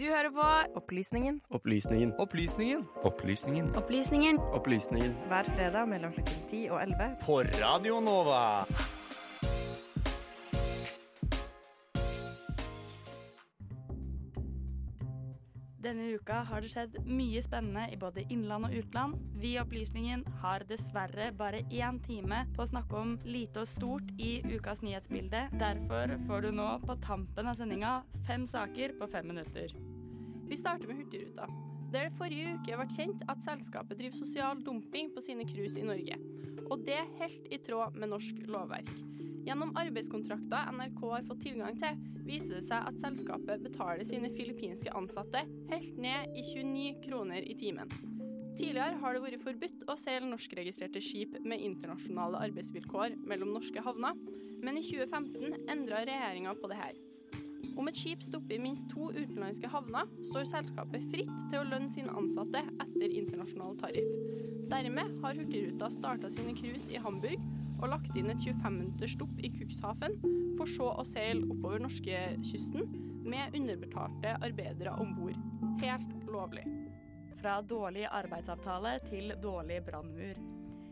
Du hører på Opplysningen Opplysningen. Opplysningen Opplysningen. Opplysningen Opplysningen. hver fredag mellom klokken 10 og 11. på Radio Nova. Denne uka har det skjedd mye spennende i både innland og utland. Vi i Opplysningen har dessverre bare én time på å snakke om lite og stort i ukas nyhetsbilde. Derfor får du nå på tampen av sendinga fem saker på fem minutter. Vi starter med Hurtigruta. Der det forrige uke ble kjent at selskapet driver sosial dumping på sine cruise i Norge. Og det helt i tråd med norsk lovverk. Gjennom arbeidskontrakter NRK har fått tilgang til, viser det seg at selskapet betaler sine filippinske ansatte helt ned i 29 kroner i timen. Tidligere har det vært forbudt å seile norskregistrerte skip med internasjonale arbeidsvilkår mellom norske havner, men i 2015 endra regjeringa på det her. Om et skip stopper i minst to utenlandske havner, står selskapet fritt til å lønne sine ansatte etter internasjonal tariff. Dermed har Hurtigruta starta sine cruise i Hamburg og lagt inn et 25 minutters stopp i Cuxhaven, for så å seile oppover norskekysten med underbetalte arbeidere om bord. Helt lovlig. Fra dårlig arbeidsavtale til dårlig brannmur.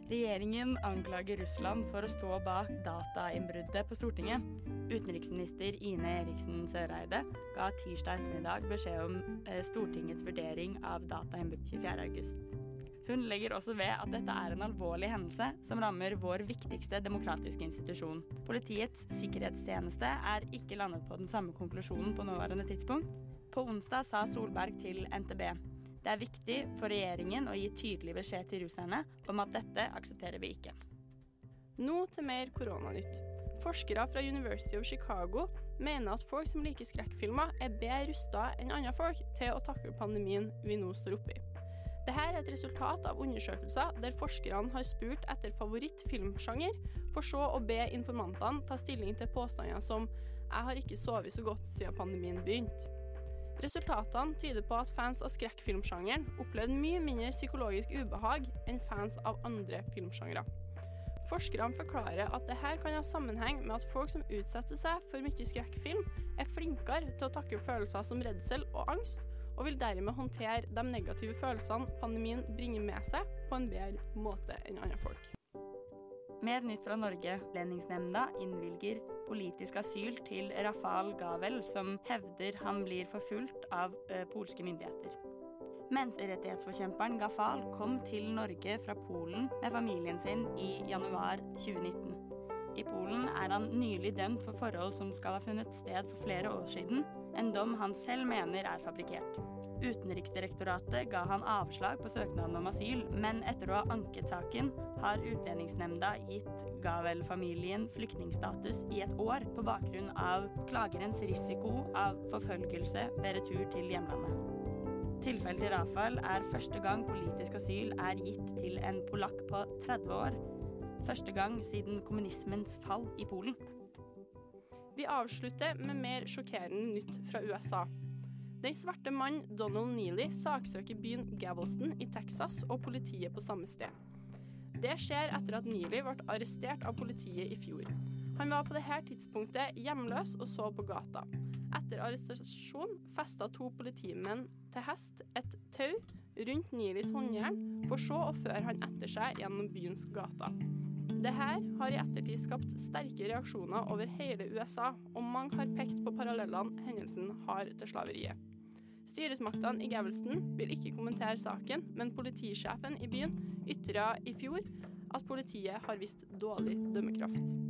Regjeringen anklager Russland for å stå bak datainnbruddet på Stortinget. Utenriksminister Ine Eriksen Søreide ga tirsdag ettermiddag beskjed om eh, Stortingets vurdering av datainnbruddet 24.8. Hun legger også ved at dette er en alvorlig hendelse som rammer vår viktigste demokratiske institusjon. Politiets sikkerhetstjeneste er ikke landet på den samme konklusjonen på nåværende tidspunkt. På onsdag sa Solberg til NTB det er viktig for regjeringen å gi tydelig beskjed til russerne om at dette aksepterer vi ikke. Nå til mer koronanytt. Forskere fra University of Chicago mener at folk som liker skrekkfilmer, er bedre rusta enn andre folk til å takle pandemien vi nå står oppe i. Dette er et resultat av undersøkelser der forskerne har spurt etter favorittfilmsjanger, for så å be informantene ta stilling til påstander som 'jeg har ikke sovet så godt siden pandemien begynte'. Resultatene tyder på at fans av skrekkfilmsjangeren opplevde mye mindre psykologisk ubehag enn fans av andre filmsjangre. Forskerne forklarer at dette kan ha sammenheng med at folk som utsetter seg for mye skrekkfilm, er flinkere til å takle følelser som redsel og angst, og vil dermed håndtere de negative følelsene pandemien bringer med seg, på en bedre måte enn andre folk. Mer nytt fra Norge. Lendingsnemnda innvilger politisk asyl til Rafal Gavel, som hevder han blir forfulgt av polske myndigheter. Menneskerettighetsforkjemperen Gafal kom til Norge fra Polen med familien sin i januar 2019. I Polen er han nylig dømt for forhold som skal ha funnet sted for flere år siden, en dom han selv mener er fabrikkert. Utenriksdirektoratet ga han avslag på søknaden om asyl, men etter å ha anket saken, har Utlendingsnemnda gitt Gavel-familien flyktningstatus i et år på bakgrunn av klagerens risiko av forfølgelse ved retur til hjemlandet. Tilfellet til Rafael er første gang politisk asyl er gitt til en polakk på 30 år. Første gang siden kommunismens fall i Polen. Vi avslutter med mer sjokkerende nytt fra USA. Den svarte mannen Donald Neely saksøker byen Gavelston i Texas og politiet på samme sted. Det skjer etter at Neely ble arrestert av politiet i fjor. Han var på dette tidspunktet hjemløs og sov på gata. Etter arrestasjon festa to politimenn til hest et tau rundt Neelys håndjern, for så å føre han etter seg gjennom byens gater. Dette har i ettertid skapt sterke reaksjoner over hele USA, og mange har pekt på parallellene hendelsen har til slaveriet. Styresmaktene i Gavelsen vil ikke kommentere saken, men politisjefen i byen ytra i fjor at politiet har vist dårlig dømmekraft.